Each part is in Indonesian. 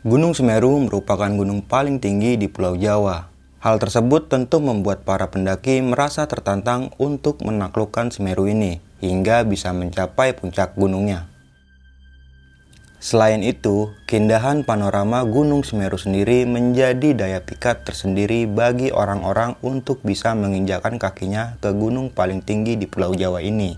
Gunung Semeru merupakan gunung paling tinggi di Pulau Jawa. Hal tersebut tentu membuat para pendaki merasa tertantang untuk menaklukkan Semeru ini hingga bisa mencapai puncak gunungnya. Selain itu, keindahan panorama Gunung Semeru sendiri menjadi daya pikat tersendiri bagi orang-orang untuk bisa menginjakan kakinya ke gunung paling tinggi di Pulau Jawa ini.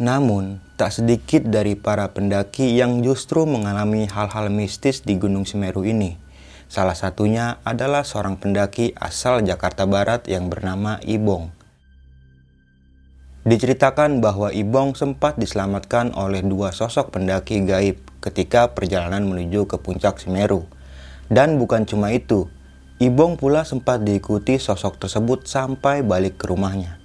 Namun, tak sedikit dari para pendaki yang justru mengalami hal-hal mistis di Gunung Semeru ini. Salah satunya adalah seorang pendaki asal Jakarta Barat yang bernama Ibong. Diceritakan bahwa Ibong sempat diselamatkan oleh dua sosok pendaki gaib ketika perjalanan menuju ke puncak Semeru. Dan bukan cuma itu, Ibong pula sempat diikuti sosok tersebut sampai balik ke rumahnya.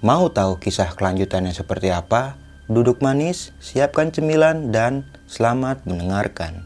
Mau tahu kisah kelanjutannya seperti apa? Duduk manis, siapkan cemilan, dan selamat mendengarkan.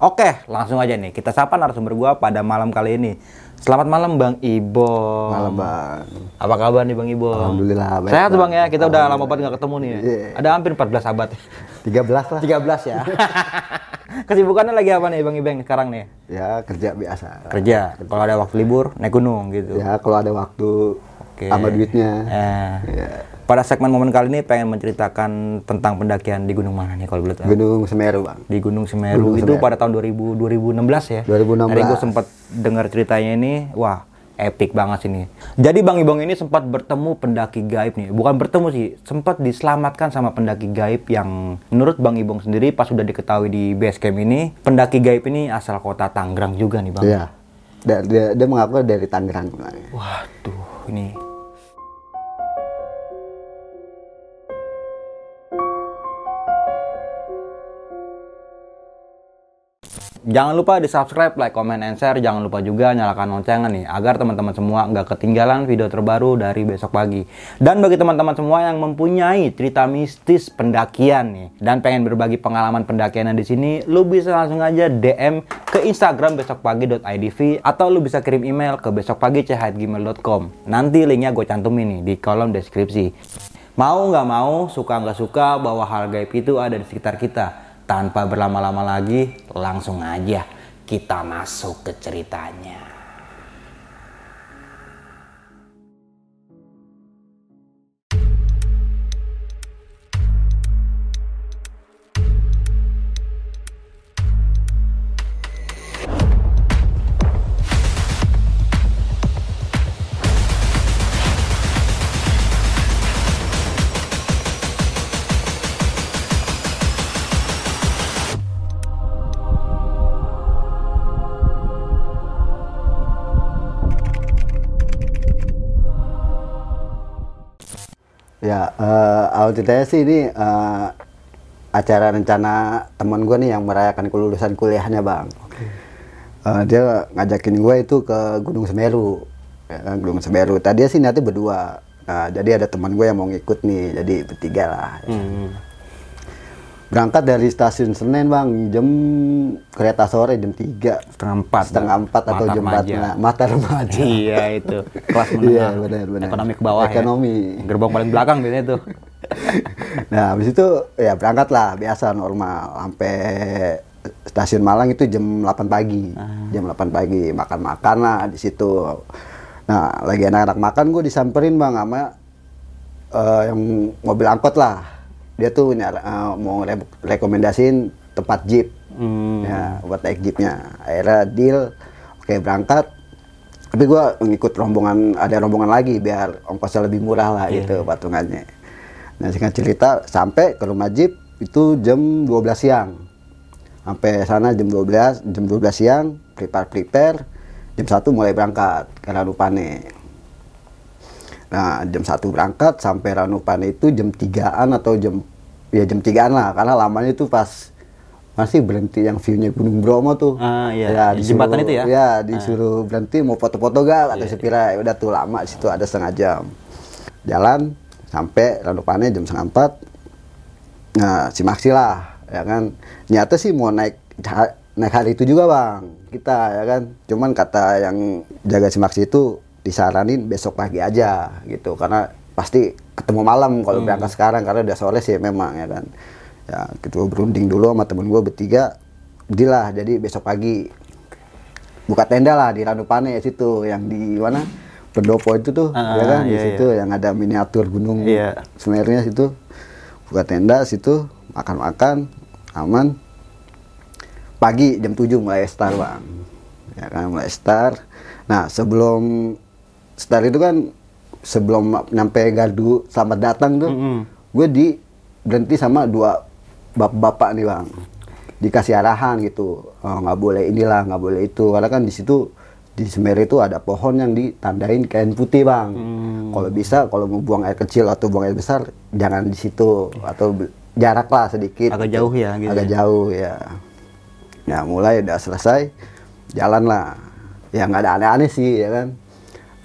Oke, langsung aja nih. Kita sapa narasumber gua pada malam kali ini. Selamat malam Bang Ibo. Malam Bang. Apa kabar nih Bang Ibo? Alhamdulillah. Baik, Sehat Bang ya. Kita udah lama banget nggak ketemu nih. Ya. Yeah. Ada hampir 14 abad. 13 lah. 13 ya. Kesibukannya lagi apa nih Bang Ibeng sekarang nih? Ya kerja biasa. Kerja. Kalau ada waktu libur naik gunung gitu. Ya kalau ada waktu Oke. sama duitnya. Eh. Ya. Pada segmen momen kali ini pengen menceritakan tentang pendakian di gunung mana nih kalau boleh tahu? Gunung Semeru Bang. di Gunung Semeru Gunung itu Semeru. pada tahun 2000 2016 ya. 2016. Tadi gue sempat dengar ceritanya ini, wah epic banget sini. Jadi Bang Ibong ini sempat bertemu pendaki gaib nih, bukan bertemu sih, sempat diselamatkan sama pendaki gaib yang menurut Bang Ibong sendiri pas sudah diketahui di base camp ini, pendaki gaib ini asal kota Tangerang juga nih Bang. Iya. Dia, dia, dia mengaku dari Tangerang. Waduh, ini Jangan lupa di subscribe, like, comment, and share. Jangan lupa juga nyalakan loncengnya nih, agar teman-teman semua nggak ketinggalan video terbaru dari besok pagi. Dan bagi teman-teman semua yang mempunyai cerita mistis pendakian nih, dan pengen berbagi pengalaman pendakian di sini, lu bisa langsung aja DM ke Instagram besokpagi.idv atau lu bisa kirim email ke besokpagi.gmail.com. Nanti linknya gue cantumin nih di kolom deskripsi. Mau nggak mau, suka nggak suka bahwa hal gaib itu ada di sekitar kita. Tanpa berlama-lama lagi, langsung aja kita masuk ke ceritanya. Ya, eh awal ceritanya sih ini eh, acara rencana teman gue nih yang merayakan kelulusan kuliahnya Bang. Eh, dia ngajakin gue itu ke Gunung Semeru. Ya, kan, Gunung Semeru. Tadi sih nanti berdua. Nah, jadi ada teman gue yang mau ngikut nih, jadi bertiga lah. Berangkat dari stasiun Senen bang, jam kereta sore jam 3 Setengah empat. setengah empat atau Mata jam remaja. empat nah, mata remaja. Iya itu kelas Iya menengah. benar benar. Ekonomi ke bawah Ekonomi. ya. Gerbang paling belakang biasanya tuh. Nah habis itu ya berangkat lah biasa normal sampai stasiun Malang itu jam 8 pagi. Ah. Jam 8 pagi makan-makan lah di situ. Nah lagi anak-anak makan gue disamperin bang sama eh, yang mobil angkot lah. Dia tuh nyar- eh, mau re- rekomendasiin tempat jeep. Hmm. Ya, buat naik jeepnya. Akhirnya deal, oke berangkat. tapi gua ngikut rombongan ada rombongan lagi biar ongkosnya lebih murah lah Iya. gitu patungannya nah singkat cerita sampai ke rumah Jeep itu jam 12 siang sampai sana jam 12 jam 12 siang prepare prepare jam 1 mulai berangkat ke Ranupane nah jam 1 berangkat sampai Ranupane itu jam 3an atau jam ya jam 3an lah karena lamanya itu pas masih berhenti yang view-nya Gunung Bromo tuh. Ah, iya. Di disuruh- jembatan itu ya? ya disuruh berhenti mau foto-foto gal atau Iya, sepira ya udah tuh lama di situ ada setengah jam. Jalan sampai Ranupane jam setengah empat. Nah si Maxi lah ya kan? Nyata sih mau naik naik hari itu juga bang kita ya kan? Cuman kata yang jaga si Maxi itu disaranin besok pagi aja gitu. Karena pasti ketemu malam kalau berangkat sekarang karena udah sore sih memang ya kan. Ya kita berunding dulu sama temen gue bertiga dilah. Jadi besok pagi buka tenda lah di Ranupane situ yang di mana? Pendopo itu tuh Ah, ya kan? Di iya, situ yang ada miniatur gunung Iya. Semerunya situ. Buka tenda situ makan-makan aman. Pagi jam 7 mulai start bang. Ya kan mulai start. Nah sebelum start itu kan sebelum nyampe gardu selamat datang tuh Mm-mm. gue di berhenti sama dua bapak-bapak nih bang. Dikasih arahan gitu Oh, nggak boleh inilah nggak boleh itu. Karena kan di situ di Semeru itu ada pohon yang ditandain kain putih bang. Hmm. kalau bisa kalau mau buang air kecil atau buang air besar jangan di situ atau jarak lah sedikit. Agak jauh ya, gitu agak ya. jauh ya. Ya mulai udah selesai jalan lah ya nggak ada aneh-aneh sih ya kan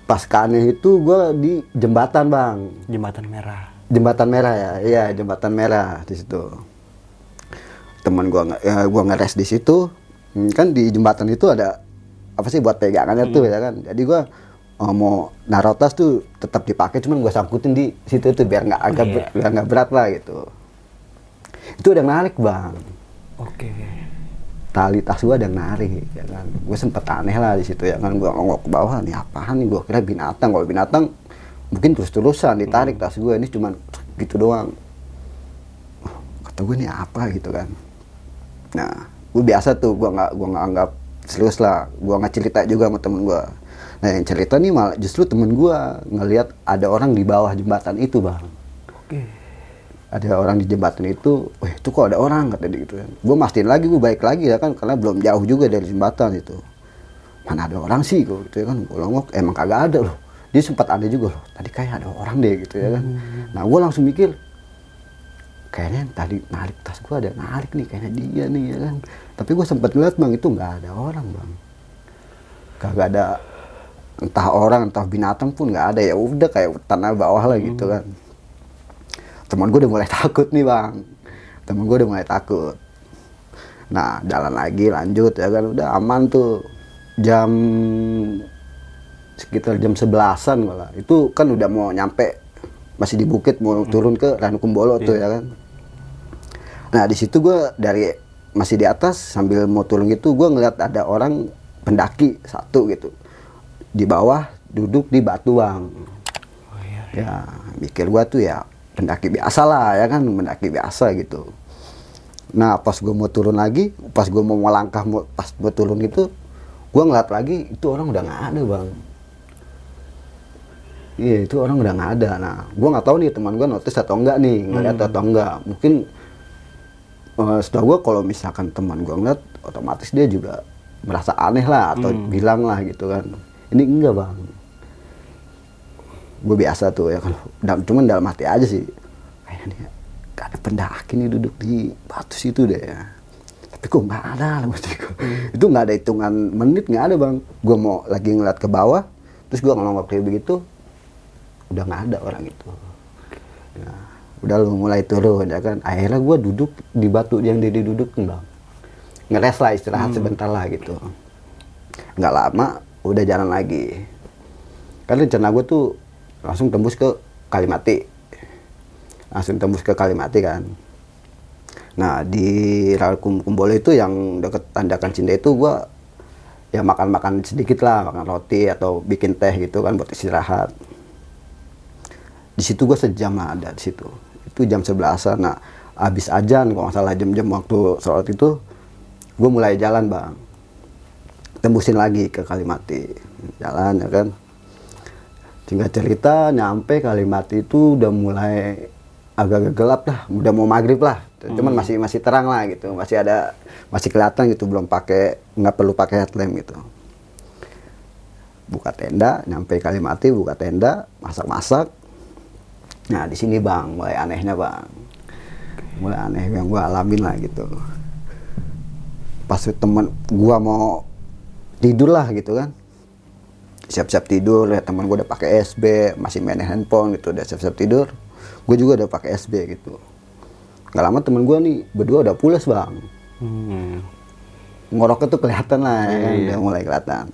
pas ke aneh itu gue di jembatan bang. Jembatan merah. jembatan merah ya? Iya jembatan merah di situ. Teman gua nge- ya, gua ngeres di situ. Hmm, kan di jembatan itu ada apa sih buat pegangannya tuh ya kan? Jadi gua oh, mau naruh tas tuh tetap dipakai cuman gua sangkutin di situ tuh biar nggak agak ber- biar nggak berat lah gitu. Itu udah narik bang. Oke. Tali tas gua ada yang narik ya kan. Gue sempet aneh lah di situ ya kan. Gua ngongok ke bawah nih apaan nih? Gua kira binatang. Kalau binatang mungkin terus terusan ditarik tas gue ini cuman gitu doang. Oh, kata gue ini apa? Gitu kan. Nah gue biasa tuh gua nggak gua nggak anggap serius lah. Gua nggak cerita juga sama temen gua. Nah yang cerita nih malah justru temen gua ngelihat ada orang di bawah jembatan itu bang. Oke. Ada orang di jembatan itu, wah itu kok ada orang kata dia gitu kan. Gue mastiin lagi, gue baik lagi ya kan, karena belum jauh juga dari jembatan itu. Mana ada orang sih, gue gitu ya kan. Gue ngomong, emang kagak ada loh. Dia sempat ada juga loh. Tadi kayak ada orang deh gitu ya kan. Nah gue langsung mikir, kayaknya yang tadi narik tas gue ada narik nih, kayaknya dia nih ya kan. Tapi gue sempat lihat bang itu nggak ada orang bang. Kagak ada entah orang entah binatang pun nggak ada ya udah kayak tanah bawah lah gitu kan teman gue udah mulai takut nih bang. Temen gue udah mulai takut. Nah jalan lagi lanjut ya kan. Udah aman tuh. Jam sekitar jam sebelasan malah. Itu kan udah mau nyampe masih di bukit mau turun ke Ranukumbolo tuh ya kan. Nah di situ gue dari masih di atas sambil mau turun gitu gue ngeliat ada orang pendaki satu gitu. Di bawah duduk di batu bang. Oh iya. ya mikir gua tuh ya pendaki biasa lah ya kan? Pendaki biasa gitu. Nah pas gua mau turun lagi pas gua mau melangkah mau pas mau turun itu gua ngeliat lagi itu orang udah nggak ada bang. Iya itu orang udah nggak ada. Nah gua nggak tahu nih teman gua notice atau enggak nih ngeliat atau enggak. Mungkin eh, setahu gua kalau misalkan teman gua ngeliat otomatis dia juga merasa aneh lah atau bilang lah gitu kan. Ini enggak bang gue biasa tuh ya Dan- cuman dalam hati aja sih. Kayaknya gak ada pendaki nih duduk di batu situ deh ya. Tapi kok nggak ada lah gua. itu nggak ada hitungan menit nggak ada bang. Gue mau lagi ngeliat ke bawah terus gue ngomong kayak begitu udah nggak ada orang itu. Nah, udah lu mulai turun ya kan. Akhirnya gue duduk di batu yang dia didudukin bang. Ngeres lah istirahat sebentar lah gitu. Nggak lama udah jalan lagi. Kan rencana gue tuh langsung tembus ke Kalimati. Langsung tembus ke Kalimati kan. Nah di Rakum Kumbolo itu yang deket tandakan Cinta itu gue ya makan-makan sedikit lah makan roti atau bikin teh gitu kan buat istirahat. Di situ gue sejam lah ada di situ. Itu jam sebelasan. Nah habis ajan kalau nggak salah jam-jam waktu sholat itu gue mulai jalan bang. Tembusin lagi ke Kalimati. Jalan ya kan tinggal cerita nyampe Kalimati itu udah mulai agak-agak gelap lah. Udah mau maghrib lah. Cuman masih masih terang lah gitu. Masih ada masih kelihatan gitu belum pakai nggak perlu pakai headlamp gitu. Buka tenda nyampe Kalimati buka tenda masak-masak. Nah di sini bang mulai anehnya bang. Mulai aneh yang gua alamin lah gitu. Pas temen gua mau tidur lah gitu kan siap-siap tidur ya teman gua udah pakai SB masih main handphone gitu udah siap-siap tidur gue juga udah pakai SB gitu nggak lama temen gua nih berdua udah pulas bang Hmm. ngoroknya tuh kelihatan lah ya kan? Iya. udah mulai kelihatan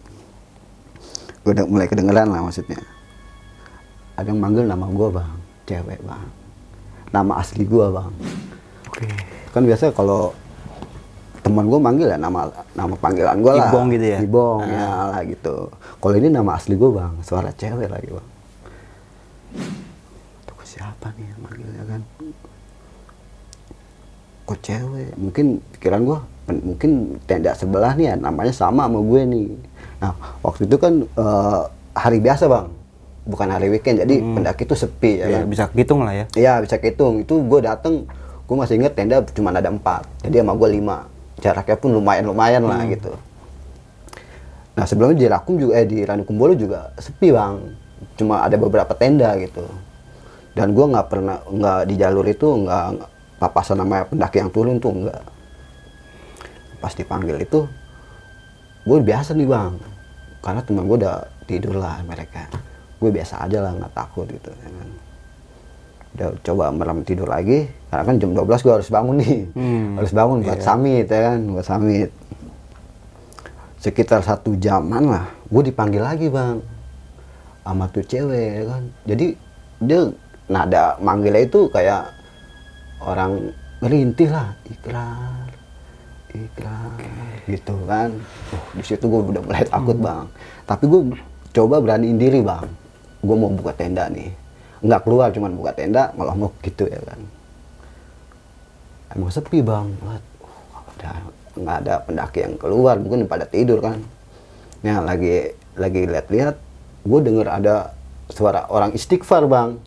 gue udah mulai kedengeran lah maksudnya ada yang manggil nama gua bang cewek bang nama asli gua bang Oke. kan biasa kalau teman gue manggil ya nama nama panggilan gue lah Ibong gitu ya? Ibong ya lah gitu kalau ini nama asli gue bang suara cewek lagi bang tuh siapa nih yang manggilnya kan kok cewek mungkin pikiran gue mungkin tenda sebelah nih ya namanya sama sama gue nih nah waktu itu kan eh, hari biasa bang bukan hari weekend jadi pendaki itu sepi ya Ya, kan bisa hitung lah ya. Iya bisa hitung. Itu gue dateng, gue masih inget tenda cuma ada empat. Jadi sama gue lima. Jaraknya pun lumayan lumayan lah gitu. Nah sebelumnya di Rakum juga eh di Ranukumbolo juga sepi bang. Cuma ada beberapa tenda gitu. Dan gue nggak pernah nggak di jalur itu nggak papasan nama pendaki yang turun tuh nggak. Pas dipanggil itu, gue biasa nih bang. Karena teman gue udah tidur lah mereka. Gue biasa aja lah nggak takut gitu. ya kan udah coba merem tidur lagi. Karena kan jam 12 gue harus bangun nih. Hmm, harus bangun buat summit ya kan? Buat summit. Sekitar satu jaman lah gue dipanggil lagi bang. Sama tuh cewek ya kan? Jadi dia nada manggilnya itu kayak orang ngerintih lah. Ikrar ikrar gitu kan? Oh, di situ gue udah mulai takut bang. Tapi gue coba beraniin diri bang. Gue mau buka tenda nih nggak keluar cuman buka tenda malah mau gitu ya kan. Emang sepi bang Wah, udah nggak ada pendaki yang keluar mungkin pada tidur kan. Ya lagi lagi lihat-lihat gue denger ada suara orang istighfar bang.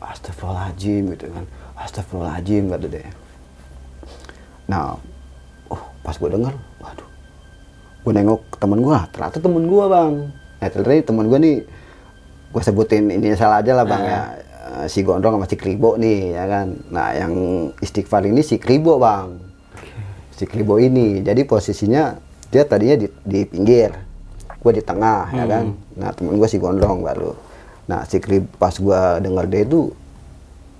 Astagfirullahaladzim gitu kan. Astagfirullahaladzim kata dia. Nah oh pas gue denger waduh. Gue nengok temen gue ternyata temen gue bang. Nah ternyata temen gue nih gue sebutin ini salah aja lah bang ya. Eh, si gondrong sama si kribo nih ya kan? Nah yang istighfar ini si kribo bang. Si kribo ini. Jadi posisinya dia tadinya di, di pinggir gue di tengah ya kan? Nah temen gue si gondrong baru. Nah si kribo pas gue denger dia itu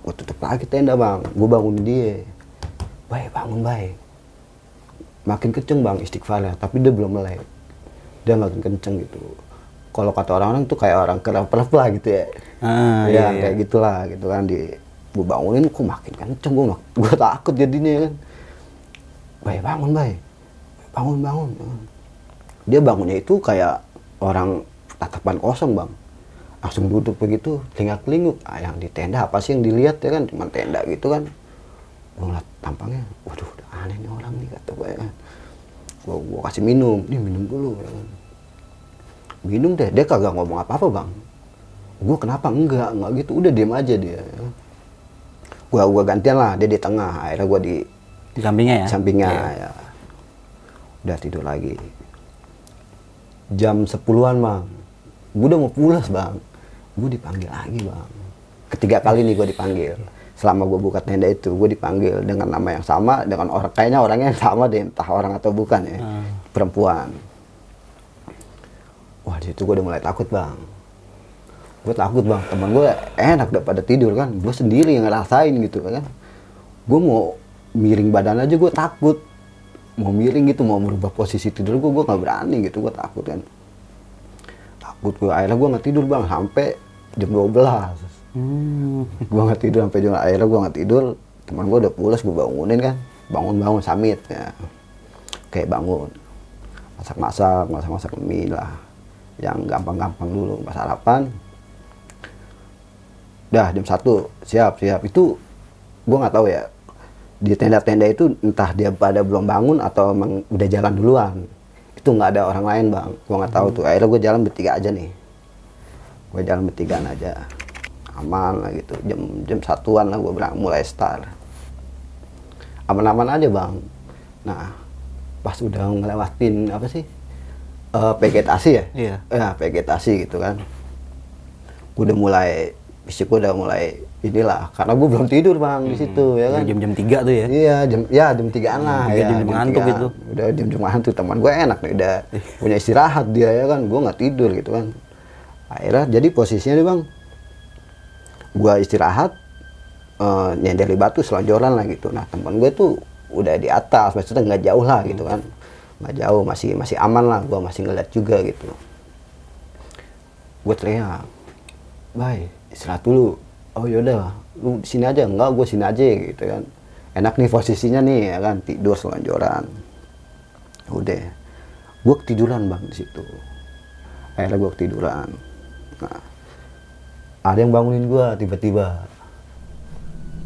gue tutup lagi tenda bang. Gue bangun dia. Baik bangun baik makin kenceng bang istighfarnya. Tapi dia belum mulai dia makin kenceng gitu kalau kata orang-orang tuh kayak orang kerap-kerap lah gitu ya. Ah, ya iya, iya. kayak gitulah gitu kan di gue bangunin kok makin kenceng gue gue takut jadinya kan. Baik bangun baik bangun bangun. Dia bangunnya itu kayak orang tatapan kosong bang. Langsung duduk begitu tinggal kelinguk ah, yang di tenda apa sih yang dilihat ya kan? Cuma tenda gitu kan. Gue ngeliat tampangnya waduh udah aneh nih orang nih kata gue ya kan. Gue, gue kasih minum nih minum dulu ya kan minum deh dia kagak ngomong apa-apa bang. Gue kenapa enggak? Enggak gitu udah diem aja dia. Gue gua gantian lah dia di tengah. Akhirnya gue di Di sampingnya ya. sampingnya Iya. ya. Udah tidur lagi. Jam 10-an bang. Gue udah mau pulas bang. Gue dipanggil lagi bang. Ketiga kali nih gue dipanggil. Selama gue buka tenda itu gue dipanggil dengan nama yang sama dengan orang kayaknya orangnya yang sama deh entah orang atau bukan ya. Hmm. perempuan wah di situ gue udah mulai takut bang. Gue takut bang. Teman gue enak udah pada tidur kan. Gue sendiri yang ngerasain gitu kan. Gue mau miring badan aja gue takut. Mau miring gitu mau merubah posisi tidur gue gue nggak berani gitu gue takut kan. Takut gue akhirnya gue nggak tidur bang sampai jam 12 Hmm. gue nggak tidur sampai jam akhirnya gue nggak tidur. Teman gue udah pulas gue bangunin kan. Bangun bangun samit. Ya. Kayak bangun. Masak masak masak masak mie lah yang gampang gampang dulu pas sarapan dah jam satu. Siap siap. Itu gue nggak tahu ya. Di tenda-tenda itu entah dia pada belum bangun atau emang udah jalan duluan. Itu nggak ada orang lain bang. Gue nggak tahu tuh. Akhirnya gue jalan bertiga aja nih. Gue jalan bertigaan aja. Aman lah gitu. Jam jam satuan lah gue mulai start. Aman-aman aja bang. Nah pas udah ngelewatin apa sih Eh, vegetasi ya Iya. ya vegetasi gitu kan gue udah mulai fisik gue udah mulai inilah karena gue belum tidur bang di situ ya kan Jam-jam tiga tuh ya. Iya jam ya jam tigaan lah. Iya, ya, jam-jam ngantuk tigaan. itu. Udah jam-jam ngantuk teman gue enak nih udah punya istirahat dia ya kan. Gue nggak tidur gitu kan. Akhirnya jadi posisinya nih bang, gue istirahat eh nyender di batu selonjoran lah gitu. Nah teman gue tuh udah di atas, maksudnya nggak jauh lah gitu kan. Nggak jauh masih masih aman lah. Gue masih ngeliat juga gitu. Gue teriak, bye istirahat dulu. Oh yaudah, lu sini aja enggak, gue sini aja gitu kan. Enak nih posisinya nih ya kan tidur selonjoran. Udah, gue ketiduran bang di situ. Akhirnya gue ketiduran. Nah, ada yang bangunin gue tiba-tiba.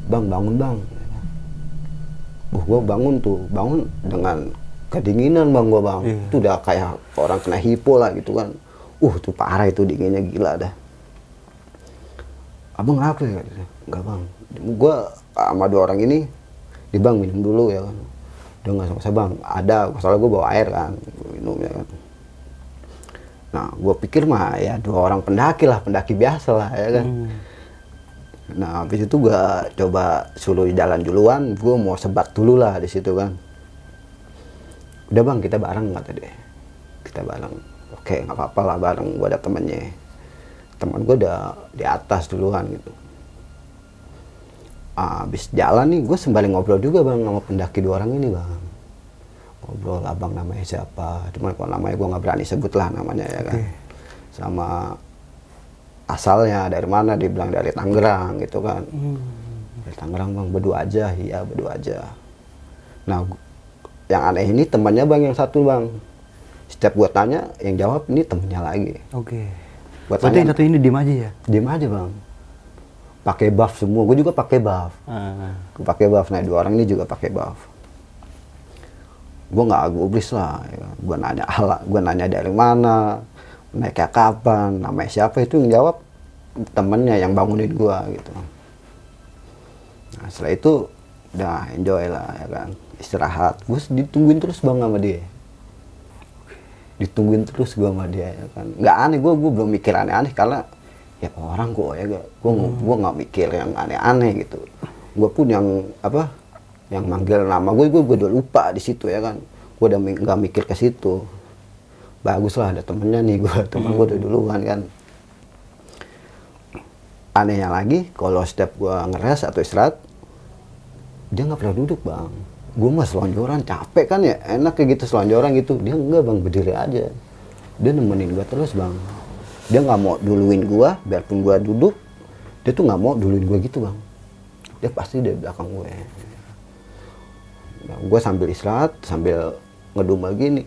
Bang bangun bang. Uh, gue bangun tuh, bangun dengan kedinginan bang gue bang. Itu udah kayak orang kena hipo lah gitu kan. Uh tuh parah itu dinginnya gila dah. Abang apa ya? Enggak bang. Gue sama dua orang ini di bang minum dulu ya kan. Udah nggak sama bang. Ada soalnya gue bawa air kan gua minum ya kan. Nah gue pikir mah ya dua orang pendaki lah pendaki biasa lah ya kan. Nah habis itu gue coba suruh jalan duluan. Gue mau sebat dulu lah di situ kan udah bang kita bareng kata dia. Kita bareng. Oke nggak apa-apa lah bareng gue ada temennya. Teman gue udah di atas duluan gitu. Habis jalan nih gue sembari ngobrol juga bang sama pendaki dua orang ini bang. Ngobrol abang namanya siapa? Cuman kalau namanya gue nggak berani sebut lah namanya ya kan. Sama asalnya dari mana? Dibilang dari Tangerang gitu kan. Dari Tangerang bang berdua aja. Iya berdua aja. Nah yang aneh ini temannya bang yang satu bang setiap gue tanya yang jawab ini temennya lagi Oke. Buat Berarti yang satu ini diem aja ya? diem aja bang pakai buff semua gue juga pakai buff Ah. gue pakai buff nah dua orang ini juga pakai buff gue nggak gubris lah ya. gue nanya ala gue nanya dari mana naiknya kapan namanya siapa itu yang jawab temennya yang bangunin gue gitu nah setelah itu udah enjoy lah ya kan? Istirahat. Gue ditungguin terus bang sama dia. Ditungguin terus gue sama dia ya kan? Nggak aneh gue gue belum mikir aneh-aneh karena ya orang kok ya gue gue gue nggak mikir yang aneh-aneh gitu. Gue pun yang apa yang manggil nama gue gue gue udah lupa di situ ya kan? Gue udah nggak mikir ke situ. Bagus lah ada temennya nih gue temen gue udah duluan kan? Anehnya lagi kalau setiap gue ngeres atau istirahat dia nggak pernah duduk bang. Gue mah selonjoran capek kan ya? Enak kayak gitu selonjoran gitu. Dia enggak bang berdiri aja. Dia nemenin gue terus bang. Dia nggak mau duluin gue biarpun gue duduk. Dia tuh nggak mau duluin gue gitu bang. Dia pasti di belakang gue nah, gue sambil istirahat sambil ngedumel gini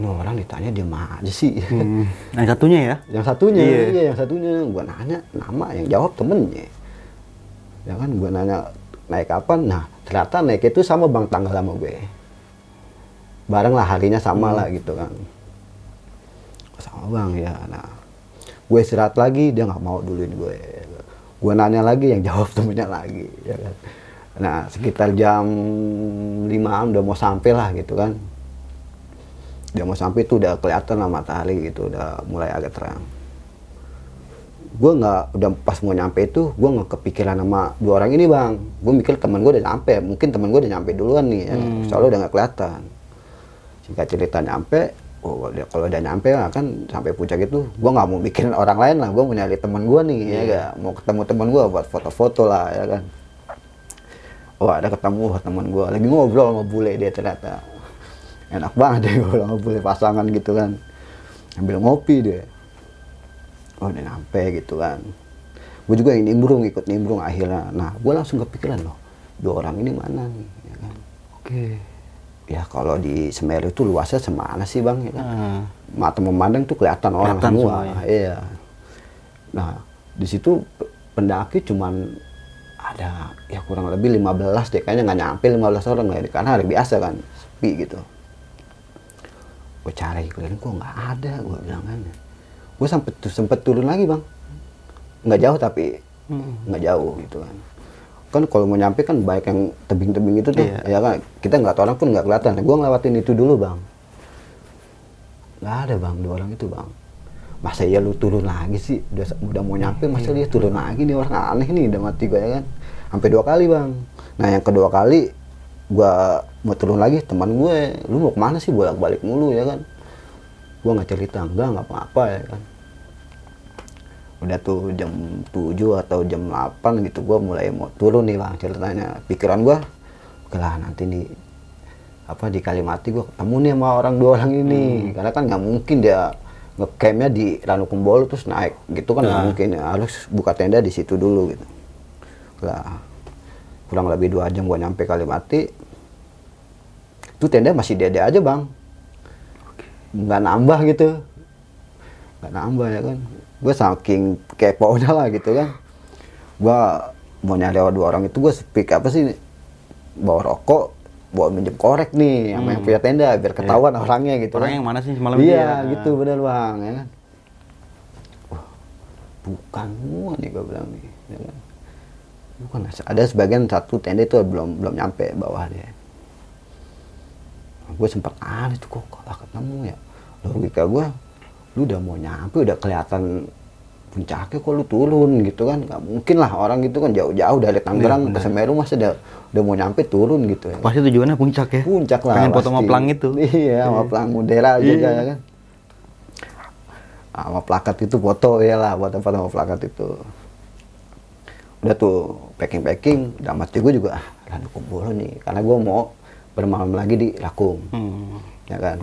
ini orang ditanya dia mah aja sih. Hmm. Yang satunya ya? yang satunya Iya. iya, yang satunya. Gue nanya nama yang jawab temennya. Ya kan gue nanya naik kapan? Nah ternyata naik itu sama bang tanggal sama gue. Bareng lah harinya sama lah gitu kan. Sama bang ya. Nah gue istirahat lagi dia nggak mau duluin gue. Gue nanya lagi yang jawab temennya lagi ya kan. Nah sekitar jam 5 udah mau sampai lah gitu kan. Dia mau sampai itu udah kelihatan lah matahari gitu udah mulai agak terang gue nggak udah pas mau nyampe itu gue nggak kepikiran sama dua orang ini bang. Gue mikir teman gue udah nyampe. Mungkin teman gue udah nyampe duluan nih ya. soalnya udah nggak kelihatan. Singkat cerita nyampe oh dia kalau udah nyampe lah kan sampai puncak itu gue nggak mau mikirin orang lain lah. Gue mau nyari teman gue nih ya gak mau ketemu teman gue buat foto-foto lah ya kan. Oh ada ketemu teman gue lagi ngobrol sama bule dia ternyata. Enak banget deh ngobrol sama bule pasangan gitu kan. Ambil ngopi dia oh udah nyampe gitu kan. Gue juga yang nimbrung ikut nimbrung akhirnya. Nah gue langsung kepikiran loh dua orang ini mana nih ya kan? Oke. ya kalau di Semeru itu luasnya semana sih bang ya kan? Ah. mata memandang tuh kelihatan orang Kelihatan semua. semuanya. iya. Nah di situ pe- pendaki cuman ada ya kurang lebih 15 deh. Kayaknya nggak nyampe 15 orang lah karena hari biasa kan sepi gitu. Gue cari keliling kok nggak ada? Gue bilang kan gue sempet sempet turun lagi bang. Nggak jauh tapi nggak jauh gitu kan. Kan kalau mau nyampe kan baik yang tebing-tebing itu tuh. Iya. ya kan? Kita nggak tahu orang pun nggak kelihatan. Gue ngelewatin itu dulu bang. Nggak ada bang dua orang itu bang. Masa iya lu turun lagi sih? Udah udah mau nyampe masa dia turun lagi nih? Orang aneh nih udah mati gue ya kan? Sampai dua kali bang. Nah yang kedua kali gua mau turun lagi teman gue lu mau ke mana sih? Bolak balik mulu ya kan? Gua nggak cerita. Enggak nggak apa-apa ya kan udah tuh jam 7 atau jam 8 gitu gua mulai mau turun nih bang ceritanya. Pikiran gua oke lah nanti nih apa di Kalimati gua ketemu nih sama orang dua orang ini. Karena kan nggak mungkin dia ngecampnya di Ranu Kumbolo terus naik. Gitu kan nggak mungkin ya. harus buka tenda di situ dulu gitu. Lah kurang lebih dua jam gua nyampe Kalimati itu tenda masih dede aja bang. Nggak nambah gitu. Nggak nambah ya kan gue saking kepo udah lah gitu kan. Gue mau nyari dua orang itu gue speak apa sih bawa rokok bawa minjem korek nih sama yang punya tenda biar ketahuan orangnya gitu Orangnya kan. yang mana sih semalam iya ya? gitu bener bang ya kan. Wah, bukan semua nih gue bilang nih ya kan. bukan ada sebagian satu tenda itu belum belum nyampe bawah dia. Gue sempat aneh tuh kok kalah ketemu ya? Logika gue lu udah mau nyampe udah kelihatan puncaknya kok lu turun? Gitu kan. Nggak mungkin lah orang gitu kan jauh-jauh dari Tangerang ke Semeru masa udah udah mau nyampe turun gitu ya. Pasti tujuannya puncak ya. puncak lah Pengen foto sama pelang itu. iya sama pelang Mudera juga ya kan. Sama plakat itu foto ya lah foto-foto sama plakat itu. Udah tuh packing packing udah mati gue juga ah lalu kumpul nih. Karena gue mau bermalam lagi di Lakum. Hmm. ya kan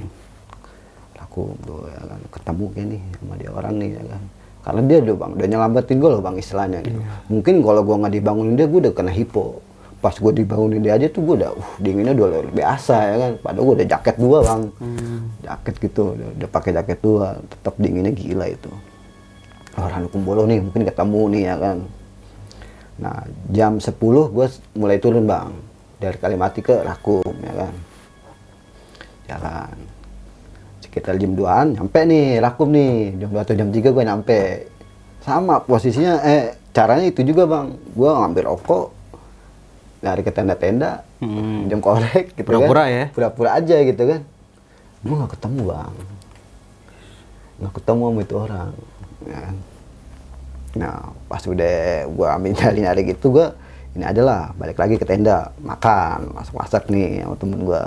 Lakum tuh ya kan ketemu kayak nih sama dia orang nih ya kan. Karena dia udah bang udah nyelamatin gue loh bang istilahnya gitu. Mungkin kalau gue nggak dibangunin dia gue udah kena hipo. Pas gue dibangunin dia aja tuh gue udah uh dinginnya udah luar biasa ya kan. Padahal gue udah jaket dua bang. Jaket gitu udah, udah pakai jaket dua tetap dinginnya gila itu. Orang kumbolo nih mungkin ketemu nih ya kan. Nah jam 10 gue mulai turun bang. Dari Kalimati ke Rakum ya kan. Jalan sekitar jam 2an nyampe nih Rakum nih jam 2 atau jam 3 gue nyampe sama posisinya eh caranya itu juga bang gue ngambil rokok lari ke tenda-tenda Hmm. jam korek gitu Pura-pura kan. ya? pura-pura aja gitu kan gue nggak ketemu bang nggak ketemu sama itu orang ya kan. nah pas udah gue ambil nyari nyari gitu gue ini aja lah balik lagi ke tenda makan masak masak nih sama temen gue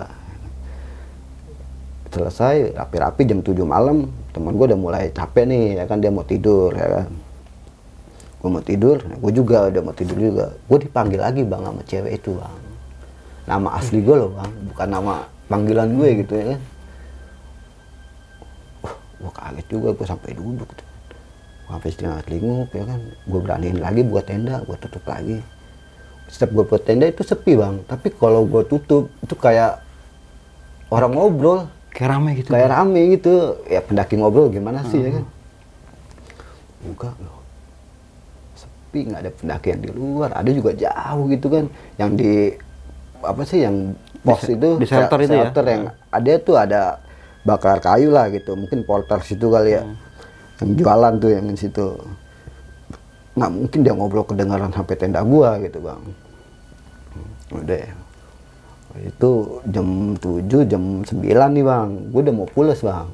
selesai rapi-rapi jam 7 malam. Teman gue udah mulai capek nih ya kan dia mau tidur ya kan. Gue mau tidur gue juga udah mau tidur juga. Gue dipanggil lagi bang sama cewek itu bang. Nama asli gue loh bang bukan nama panggilan gue gitu ya kan. Wah, gue kaget juga gue sampai duduk tuh. Sampai setengah telinguk ya kan. Gue beraniin lagi buat tenda gue tutup lagi. Setiap gue buat tenda itu sepi bang. Tapi kalau gue tutup itu kayak orang ngobrol Kayak rame gitu. kayak rame gitu. Ya pendaki ngobrol gimana sih ya kan? Enggak loh sepi nggak ada pendaki yang di luar. Ada juga jauh gitu kan yang di apa sih yang pos Di- itu di shelter itu ya? yang ada tuh ada bakar kayu lah gitu. Mungkin polter situ kali ya yang jualan tuh yang di situ. Nggak mungkin dia ngobrol kedengaran sampai tenda gua gitu bang. Udah itu jam 7 jam 9 nih bang gue udah mau pulas bang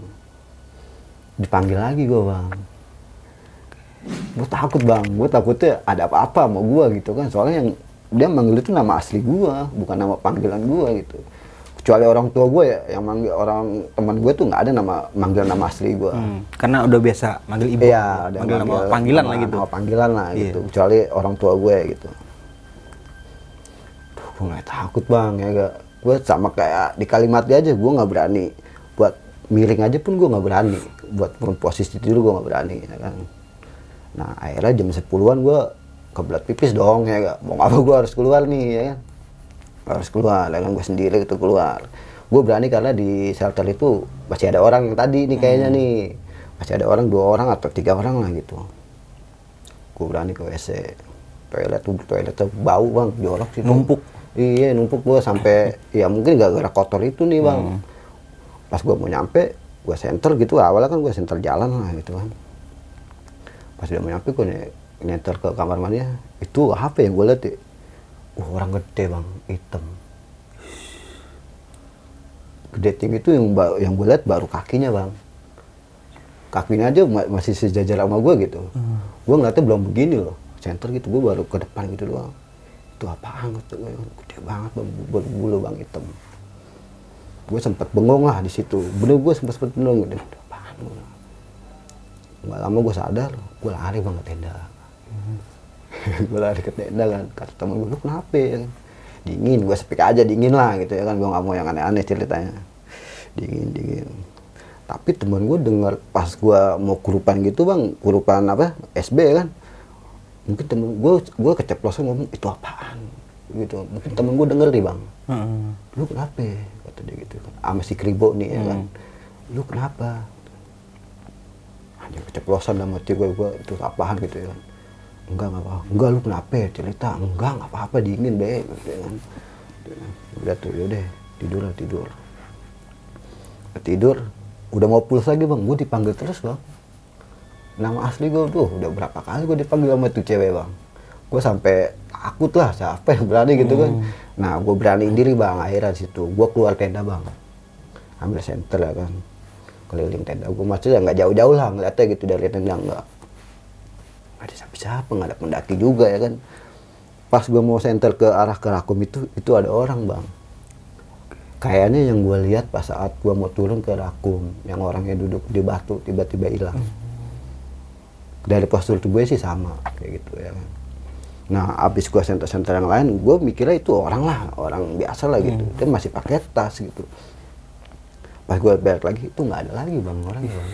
dipanggil lagi gue bang gue takut bang gue takutnya ada apa-apa sama gue gitu kan soalnya yang dia manggil itu nama asli gue bukan nama panggilan gue gitu kecuali orang tua gue ya yang manggil orang teman gue tuh nggak ada nama manggil nama asli gue Hmm, Karena udah biasa manggil ibu. Iya, ada manggil nama manggil- panggilan nama- lah gitu. nama panggilan lah Iya. gitu. Kecuali orang tua gue gitu. Gue nggak takut bang ya gak. Gue sama kayak di kalimat dia aja gue nggak berani. Buat miring aja pun gue nggak berani. Buat turun posisi tidur gue nggak berani ya kan. Nah akhirnya jam 10-an gue kebelat pipis dong ya gak. Mau apa gue harus keluar nih ya kan. Harus keluar, ya kan gue sendiri itu keluar. Gue berani karena di shelter itu masih ada orang yang tadi nih kayaknya nih. Masih ada orang, dua orang atau tiga orang lah gitu gue berani ke WC toilet tuh toiletnya bau bang jorok sih Numpuk. Iya numpuk gue sampai ya mungkin gara-gara kotor itu nih bang. Pas gue mau nyampe gue center gitu. Awalnya kan gue center jalan lah gitu kan pas udah mau nyampe gue nyenter ke kamar mandi itu apa yang gue lihat ya? Wah, orang gede bang. Hitam. Gede tinggi itu yang yang gue lihat baru kakinya bang. Kakinya aja ma- masih sejajar sama gue gitu. Gue ngeliatnya belum begini loh. Center gitu gue baru ke depan gitu doang itu apaan gitu gede banget bang bulu, bulu bang hitam. Gue sempat bengong lah di situ. Bener gue sempat sempat bengong. Gitu "Itu apaan bilang. nggak lama gue sadar gue lari bang ke tenda. Gue lari ke tenda kan. Kata temen gue lu kenapa ya? Dingin gue speak aja dingin lah gitu ya kan. Gue nggak mau yang aneh-aneh ceritanya. Dingin dingin. Tapi temen gue dengar pas gue mau kurupan gitu bang kurupan apa SB kan mungkin temen gue gue keceplosan ngomong itu apaan? Gitu. Mungkin temen gue denger nih bang. Lu kenapa? Kata dia gitu kan. Sama si kribo nih ya kan. Lu kenapa? Hanya keceplosan dalam hati gue gue itu apaan gitu ya kan. Enggak nggak apa enggak lu kenapa cerita enggak nggak apa-apa dingin be. Gitu ya kan. Udah tuh yaudah tidur lah tidur. Tidur udah mau pulas lagi bang. Gue dipanggil terus bang nama asli gue tuh udah berapa kali gue dipanggil sama tuh cewek bang. Gue sampai takut lah siapa yang berani gitu kan. Nah gue beraniin diri bang akhirnya situ. Gue keluar tenda bang. Ambil center ya kan. Keliling tenda gue maksudnya nggak jauh-jauh lah ngeliatnya gitu dari tenda nggak. Ada siapa-siapa nggak ada pendaki juga ya kan. Pas gue mau center ke arah ke rakum itu itu ada orang bang. Kayaknya yang gue lihat pas saat gue mau turun ke rakum yang orangnya duduk di batu tiba-tiba hilang dari postur tubuh gue sih sama kayak gitu ya. Kan nah abis gue center-center yang lain gue mikirnya itu orang lah orang biasa lah gitu. Dia masih pakai tas gitu. Pas gue balik lagi itu nggak ada lagi bang orang bang.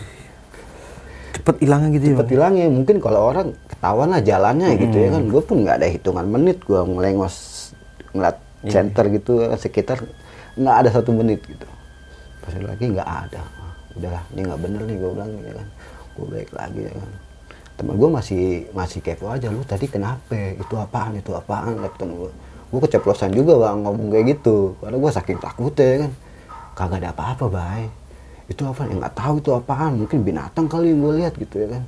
Cepet hilangnya gitu ya cepet hilangnya mungkin kalau orang ketahuan lah jalannya gitu ya kan. Gue pun nggak ada hitungan menit gue ngelengos ngeliat center gitu sekitar nggak ada satu menit gitu. Pas lagi nggak ada. Ah, udahlah ini nggak bener nih gue bilang ya kan. Gue balik lagi ya kan teman gue masih masih kepo aja lu tadi kenapa? Itu apaan? Itu apaan? Temen gue gue keceplosan juga bang ngomong kayak gitu. Karena gue saking takutnya ya kan. Kagak ada apa-apa bay. Itu apa? Yang nggak tahu itu apaan. Mungkin binatang kali yang gue lihat gitu ya kan.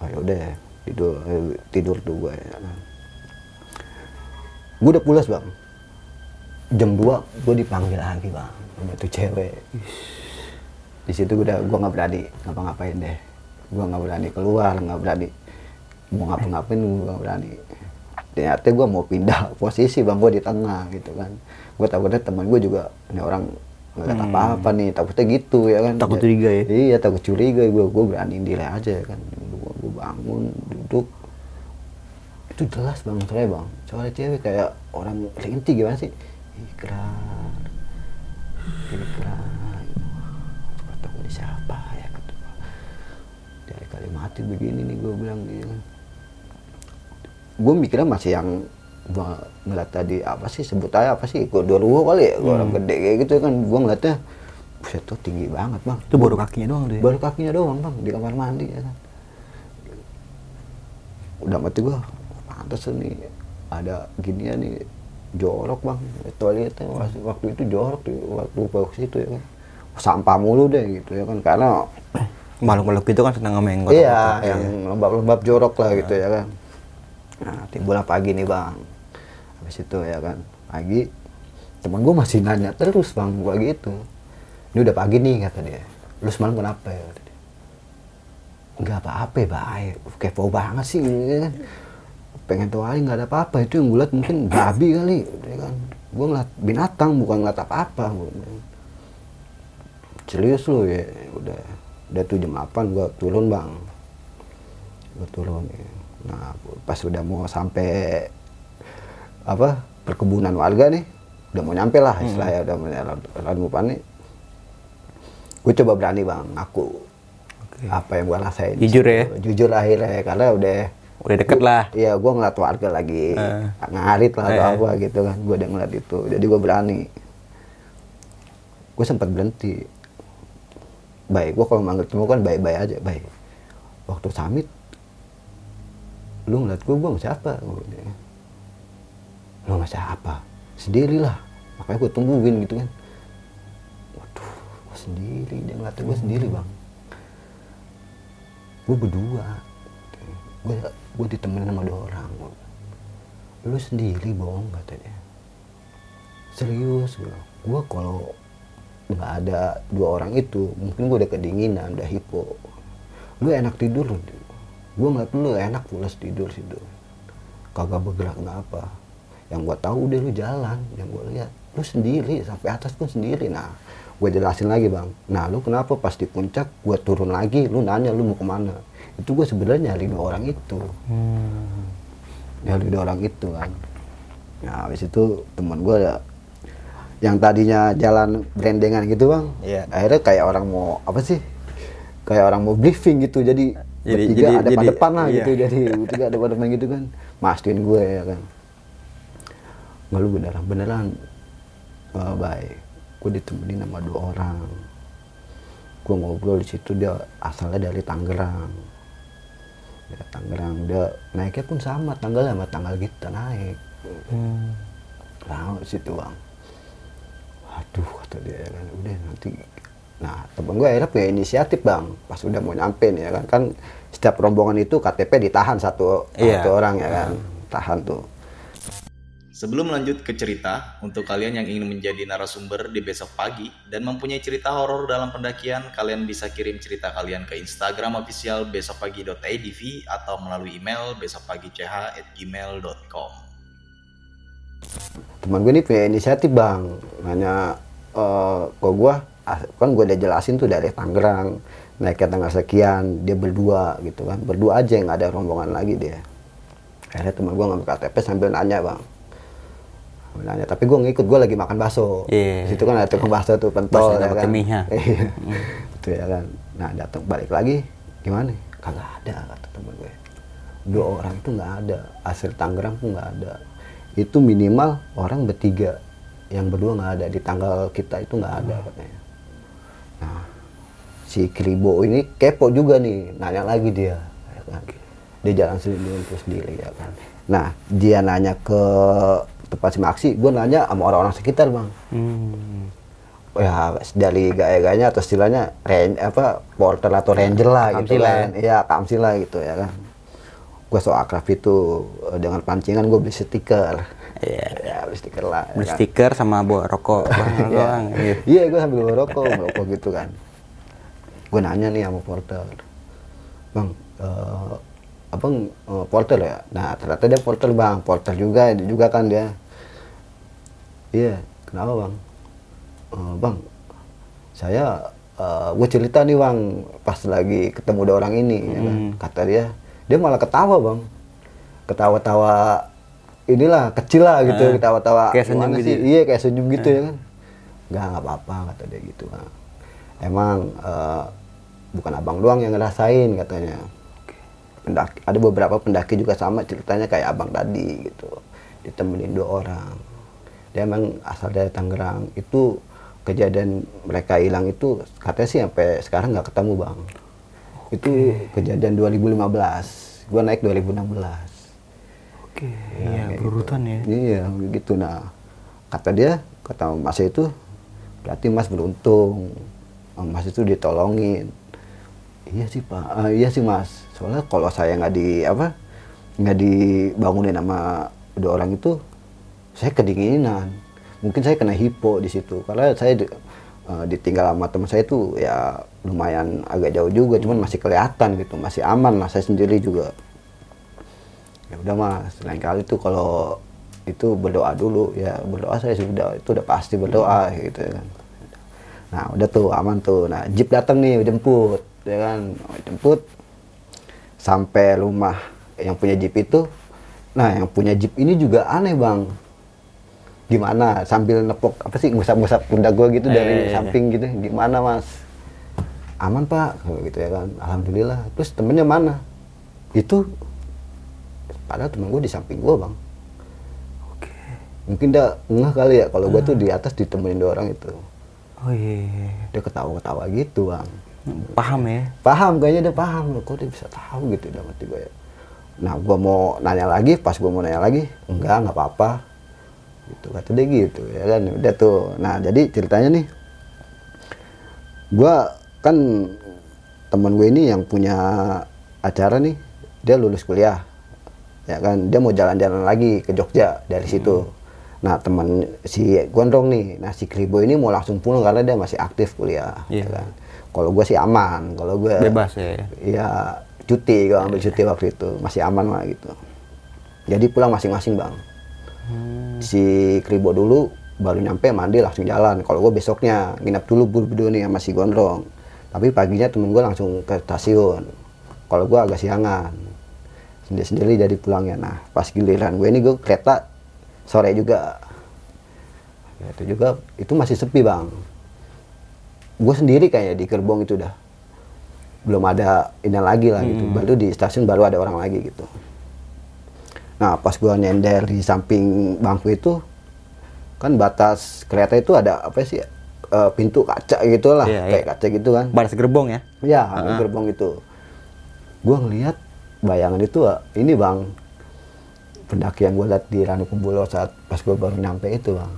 Oh yaudah tidur eh, tidur tuh gue ya. Kan gue udah pulas bang. Jam 2 gue dipanggil lagi bang. Sama tuh cewek. Di situ gue udah gue nggak berani ngapa-ngapain deh gue nggak berani keluar nggak berani. Mau ngapa-ngapain gue nggak berani. Ternyata gue mau pindah posisi bang gue di tengah gitu kan. Gue takutnya teman gue juga ini orang nggak Hmm. apa-apa nih takutnya gitu ya kan. Takut curiga ya? iya takut curiga gue gue berani diri aja ya kan. Gue, gue bangun duduk. Itu jelas bang soalnya bang. Soalnya cewek kayak orang linti gimana sih? Ikrar ikrar kali mati begini nih gue bilang gitu kan gue mikirnya masih yang ngeliat tadi apa sih sebut aja apa sih gue dua kali ya gua orang gede kayak gitu kan. Gue ngeliatnya buset tuh tinggi banget bang. Itu baru kakinya doang tuh ya? Baru kakinya doang bang di kamar mandi ya kan. Udah mati gua pantas nih ada ginian nih jorok bang. Toiletnya waktu, waktu itu jorok di waktu bawah situ ya kan. Sampah mulu deh gitu ya kan. Karena makhluk-makhluk itu kan senang sama yang iya kotor-kotor, yang ya. lembab-lembab jorok lah gitu ya kan. Nah timbullah pagi nih bang. Habis itu ya kan pagi teman gue masih nanya terus bang gua gitu. Ini udah pagi nih kata dia. Lu semalam kenapa? ya kata dia. Nggak apa-apa baik kepo banget sih ya kan. Pengen tahu aja nggak ada apa-apa. Itu yang gue liat mungkin babi kali ya kan. Gue ngeliat binatang bukan ngeliat apa-apa serius lu ya? Udah udah tuh jam 8 gua turun bang gua turun ya. nah pas udah mau sampai apa perkebunan warga nih udah mau nyampe lah istilahnya udah mau jalan nih gue coba berani bang aku apa yang gua rasain Jujur ya? jujur akhirnya karena udah udah deket lah Iya, gua ngeliat warga lagi Eh. ngarit lah atau Eh. apa gitu kan. Gua udah ngeliat itu, jadi gua berani. Gue sempat berhenti. Baik, gua kalau manggil temu kan baik-baik aja, baik. Waktu samit, lu ngeliat gua sama siapa? Gua bilang. Lu sama siapa? Sendirilah. Makanya gua tungguin gitu kan. Waduh, gua sendiri dia ngeliat gue sendiri bang gue berdua gue gue ditemenin sama dua orang lu sendiri bohong katanya serius gue gue kalau nggak ada dua orang itu. Mungkin gue udah kedinginan udah hipo. Lu enak tidur lu gue ngeliat lu enak pulas tidur situ. Kagak bergerak nggak apa yang gue tahu udah lu jalan yang gue lihat lu sendiri sampai atas pun sendiri. Nah gue jelasin lagi bang. Nah lu kenapa pas di puncak gue turun lagi lu nanya lu mau ke mana? Itu gue sebenarnya nyari dua orang itu. Hmm. nyari dua orang itu kan. Nah habis itu teman gue ya yang tadinya jalan brandengan gitu bang. Yeah. akhirnya kayak orang mau apa sih? Kayak orang mau briefing gitu. Jadi jadi, bertiga jadi, ada pada depan lah iya. gitu. Jadi bertiga ada pada depan gitu kan. Mastiin gue ya kan. Nggak lu beneran beneran uh, baik. Gue ditemenin sama dua orang. Gue ngobrol di situ dia asalnya dari Tangerang. Ya Tangerang. Dia naiknya pun sama tanggal sama tanggal kita naik. Hmm. nah situ bang aduh kata dia ya kan udah nanti Nah, temen gue akhirnya punya inisiatif bang, pas udah mau nyampe nih ya kan, kan setiap rombongan itu KTP ditahan satu, iya. satu orang ya kan, tahan tuh. Sebelum lanjut ke cerita, untuk kalian yang ingin menjadi narasumber di besok pagi dan mempunyai cerita horor dalam pendakian, kalian bisa kirim cerita kalian ke Instagram official besokpagi.idv atau melalui email besokpagi.ch@gmail.com. Teman gue ini punya inisiatif bang, nanya uh, ke gue Ah, kan gue udah jelasin tuh dari Tangerang naik ke tanggal sekian dia berdua gitu kan. Berdua aja yang ada rombongan lagi dia. Akhirnya teman gue ngambil KTP sambil nanya bang. Sambil nanya. Tapi gue ngikut gue lagi makan bakso. Yeah. situ kan ada tukang bakso tuh pentol ya kan. iya. itu ya kan. Nah datang balik lagi gimana kagak ada kata teman gue dua orang itu nggak ada. Asli Tangerang pun nggak ada itu minimal orang bertiga yang berdua nggak ada di tanggal kita itu nggak ada katanya Nah, si Kribo ini kepo juga nih, nanya lagi dia. Ya kan? Dia jalan sendiri terus sendiri ya kan. Nah, dia nanya ke tempat si Maksi, gue nanya sama orang-orang sekitar bang. Hmm. Ya dari gaya-gayanya atau istilahnya apa porter atau ranger lah gitu kan. Iya, kamsi lah gitu ya kan. Gue so akrab itu eh, dengan pancingan gue beli stiker. Iya, ya, beli stiker lah. Beli ya kan? stiker sama bawa rokok Iya, iya, iya gue sambil bawa rokok, bawa rokok gitu kan. Gue nanya nih sama porter, bang, uh, abang uh, porter ya? Nah ternyata dia porter bang, porter juga, dia juga kan dia. Iya, kenapa bang? Uh, bang, saya uh, gue cerita nih bang, pas lagi ketemu dua orang ini, hmm. ya kan? Hmm. kata dia, dia malah ketawa bang, ketawa-tawa inilah kecil lah gitu uh, ketawa-tawa kayak senyum gitu sih? Ya? iya kayak senyum gitu uh. ya kan nggak nggak apa-apa kata dia gitu nah. emang uh, bukan abang doang yang ngerasain katanya pendaki ada beberapa pendaki juga sama ceritanya kayak abang tadi gitu ditemenin dua orang dia emang asal dari Tangerang itu kejadian mereka hilang itu katanya sih sampai sekarang nggak ketemu bang. Itu kejadian 2015 gua naik 2016 Oke, ya, iya berurutan gitu. ya. Iya, begitu. Nah, kata dia, kata Mas itu, berarti Mas beruntung. Mas itu ditolongin. Iya sih Pak, uh, iya sih Mas. Soalnya kalau saya nggak di apa, nggak dibangunin sama dua orang itu, saya kedinginan. Mungkin saya kena hipo di situ. Karena saya di, uh, ditinggal sama teman saya itu ya lumayan agak jauh juga, cuman masih kelihatan gitu, masih aman lah. Saya sendiri juga ya udah mas lain kali tuh kalau itu berdoa dulu ya berdoa saya sudah itu udah pasti berdoa gitu ya kan. Nah udah tuh aman tuh. Nah jeep datang nih jemput ya kan. Jemput sampai rumah yang punya jeep itu. Nah yang punya jeep ini juga aneh bang. Gimana? Sambil nepok apa sih ngusap-ngusap pundak gue gitu dari eh, samping gitu. Gimana mas aman pak. Gitu ya kan. Alhamdulillah. Terus temennya mana? Itu padahal temen gue di samping gue bang. Oke. Mungkin dia ngeh kali ya kalau gue tuh di atas ditemenin dua orang itu. Oh iya, iya, iya. dia ketawa-ketawa gitu bang. Paham ya? Paham kayaknya dia paham. Loh kok dia bisa tahu gitu dalam hati gue ya. Nah gue mau nanya lagi pas gue mau nanya lagi enggak nggak apa-apa. Gitu kata dia gitu ya kan. Udah tuh. Nah jadi ceritanya nih gua kan teman gue ini yang punya acara nih dia lulus kuliah ya kan? Dia mau jalan-jalan lagi ke Jogja dari situ. Nah teman si Gondrong nih nah si Kribo ini mau langsung pulang karena dia masih aktif kuliah Iya. ya kan? Kalau gue sih aman kalau gue Bebas ya. ya. Cuti gue ambil cuti waktu itu masih aman lah gitu. Jadi pulang masing-masing bang. Si Kribo dulu baru nyampe mandi langsung jalan. Kalau gue besoknya nginap dulu buru-buru nih sama si Gondrong tapi paginya temen gue langsung ke stasiun. Kalau gue agak siangan. Sendiri-sendiri jadi pulangnya. Nah pas giliran gue ini gue kereta sore juga. Ya, itu juga itu masih sepi bang. Gue sendiri kayaknya di gerbong itu udah belum ada ini lagi lah gitu. Baru di stasiun baru ada orang lagi gitu. Nah pas gua nyender di samping bangku itu kan batas kereta itu ada apa sih eh, pintu kaca gitu lah Iya, kayak iya. kaca gitu kan. Batas gerbong ya. ya di gerbong itu. Gua ngelihat bayangan itu ah, ini bang. Pendaki yang gue lihat di Ranu Kumbolo saat pas gua baru nyampe itu bang.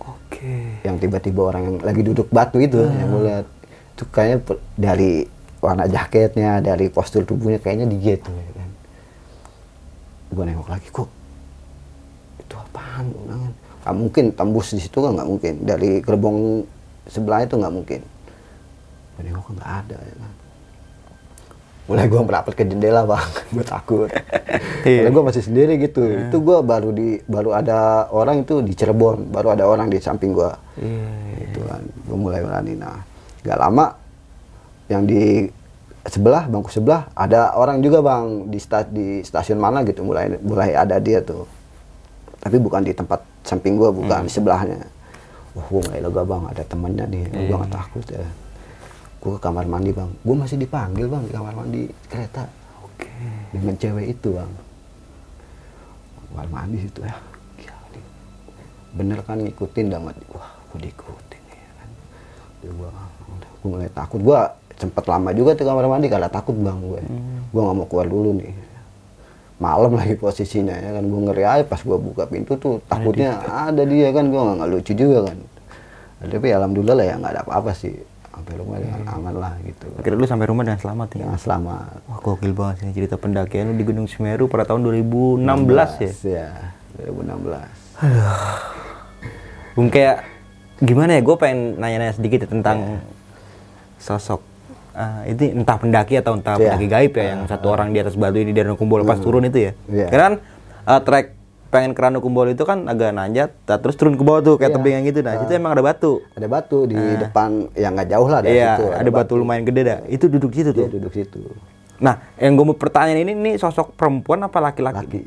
Oke. yang tiba-tiba orang yang lagi duduk batu itu yang gue lihat itu kayaknya dari warna jaketnya dari postur tubuhnya kayaknya tuh ya kan. Gue nengok lagi kok? Itu apaan? Kan. Nggak mungkin tembus di situ kan nggak mungkin. Dari gerbong sebelah itu nggak mungkin. Gue nengok nggak ada ya kan? Mulai gue merapat ke jendela bang. Gue takut. Iya. karena gue masih sendiri gitu. Itu gue baru di baru ada orang itu di Cirebon. Baru ada orang di samping gue Iya. itu kan. Gue mulai berani. Nah gak lama yang di sebelah bangku sebelah ada orang juga bang di sta- di stasiun mana gitu. Mulai mulai ada dia tuh. Tapi bukan di tempat samping gue bukan di sebelahnya. Wah gue mulai lega bang. Ada temennya nih. Gue gak takut ya. Gue ke kamar mandi bang. Gue masih dipanggil bang di kamar mandi kereta. Oke. dengan cewek itu bang. Kamar mandi situ. Ya Gila. Bener kan ngikutin damat wah gue diikutin ya kan. Gua gua mulai takut. Gua sempet lama juga tuh kamar mandi karena takut bang gue gua nggak mau keluar dulu nih malam lagi posisinya ya kan. Gua ngeri aja pas gua buka pintu tuh takutnya ada dia kan. Gua nggak lucu juga kan. Tapi alhamdulillah lah ya nggak ada apa-apa sih. Sampai rumah dengan aman lah gitu. Akhirnya lu sampai rumah dengan selamat ya. dengan selamat. Wah gokil banget sih cerita pendakian lu di Gunung Semeru pada tahun 2016 ya. ya. 2016 Bung kayak gimana ya? Gue pengen nanya-nanya sedikit ya tentang sosok eh, itu entah pendaki atau entah Iya. pendaki gaib ya yang satu orang di atas batu ini di Ranu Kumbolo pas turun itu ya. Iya. Karena kan eh, trek pengen ke Ranu Kumbolo itu kan agak nanjak, nah, terus turun ke bawah tuh kayak Iya. tebing yang gitu. Nah, situ emang ada batu. ada batu di depan yang nggak jauh lah dari Iya, situ ada, batu lumayan gede dah. Itu duduk situ dia tuh. duduk situ Nah, yang gue mau pertanyaan ini nih sosok perempuan apa laki-laki? laki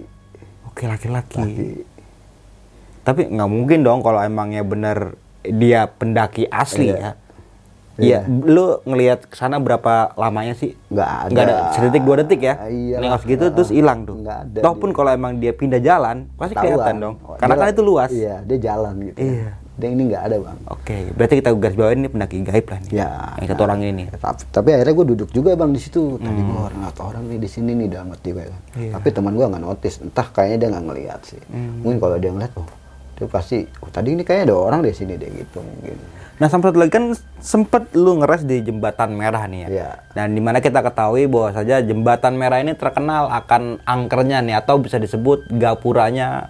Oke, laki-laki. laki Tapi nggak mungkin dong kalau emangnya bener dia pendaki asli Iya. ya. Iya, lu ngelihat ke sana berapa lamanya sih? nggak ada Nggak ada sedetik dua detik ya? Iya Nengok segitu terus hilang tuh. Nggak ada Tohpun kalau emang dia pindah jalan, pasti Tahuan. kelihatan dong. Oh, Karena kan itu luas. iya dia jalan gitu Iya. dia ini nggak ada bang Oke, berarti kita garis bawain ini pendaki gaib lah nih. ya Yang satu orang ini nih. tapi, tapi akhirnya gue duduk juga bang di situ tadi Hmm. gue orang atau orang nih di sini nih dalam hati gue kan Iya. tapi teman gue nggak notice entah kayaknya dia nggak ngelihat sih Hmm. mungkin kalau dia ngeliat oh dia pasti oh, tadi ini kayaknya ada orang di sini deh gitu mungkin Nah, sampai satu lagi kan sempet lu ngeres di jembatan merah nih ya. Iya. Dan di mana kita ketahui bahwa saja jembatan merah ini terkenal akan angkernya nih atau bisa disebut gapuranya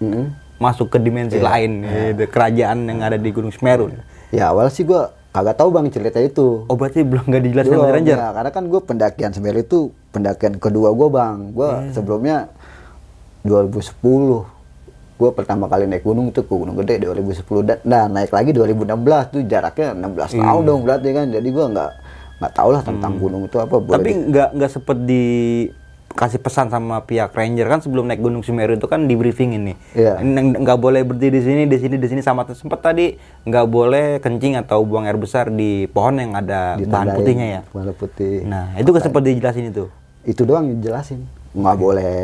Mm-mm. masuk ke dimensi Iya. lain gitu, kerajaan yang ada di Gunung Semeru. ya awal sih gue kagak tahu bang cerita itu Oh berarti belum nggak dijelasin sama Belum, Ranger? ya, karena kan gue pendakian Semeru itu pendakian kedua gue bang. Gue Iya. sebelumnya 2010 gue pertama kali naik gunung itu ke Gunung Gede 2010 dan nah, naik lagi 2016 tuh jaraknya 16 Iya. tahun dong berarti kan. Jadi gue nggak nggak tahu lah tentang gunung itu apa. Boleh Hmm. Tapi nggak nggak sempet dikasih pesan sama pihak Ranger kan sebelum naik Gunung Semeru itu kan di briefing ini. Iya. Neng- Nggak boleh berhenti di sini, di sini, di sini sama sempet tadi nggak boleh kencing atau buang air besar di pohon yang ada bahan ditandain putihnya ya. Bahan putih. Nah itu nggak sempet dijelasin itu. itu doang dijelasin. Nggak boleh